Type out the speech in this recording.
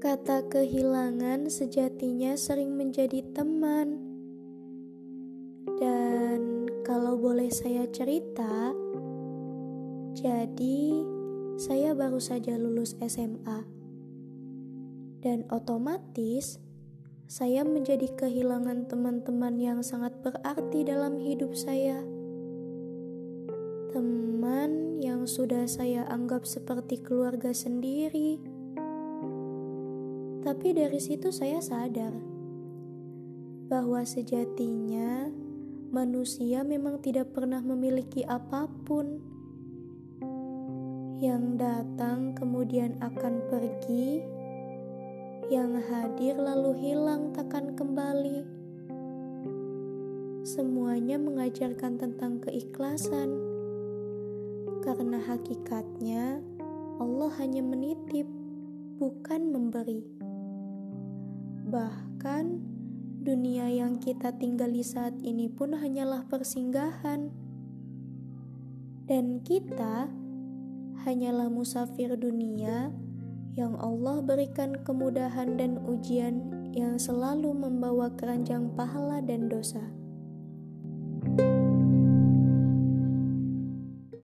Kata kehilangan sejatinya sering menjadi teman. Dan kalau boleh saya cerita, jadi saya baru saja lulus SMA. Dan otomatis saya menjadi kehilangan teman-teman yang sangat berarti dalam hidup saya. Teman yang sudah saya anggap seperti keluarga sendiri tapi dari situ saya sadar bahwa sejatinya manusia memang tidak pernah memiliki apa pun. Yang datang kemudian akan pergi, yang hadir lalu hilang takkan kembali. Semuanya mengajarkan tentang keikhlasan, karena hakikatnya Allah hanya menitip, bukan memberi. Bahkan dunia yang kita tinggali saat ini pun hanyalah persinggahan. Dan kita hanyalah musafir dunia yang Allah berikan kemudahan dan ujian yang selalu membawa keranjang pahala dan dosa.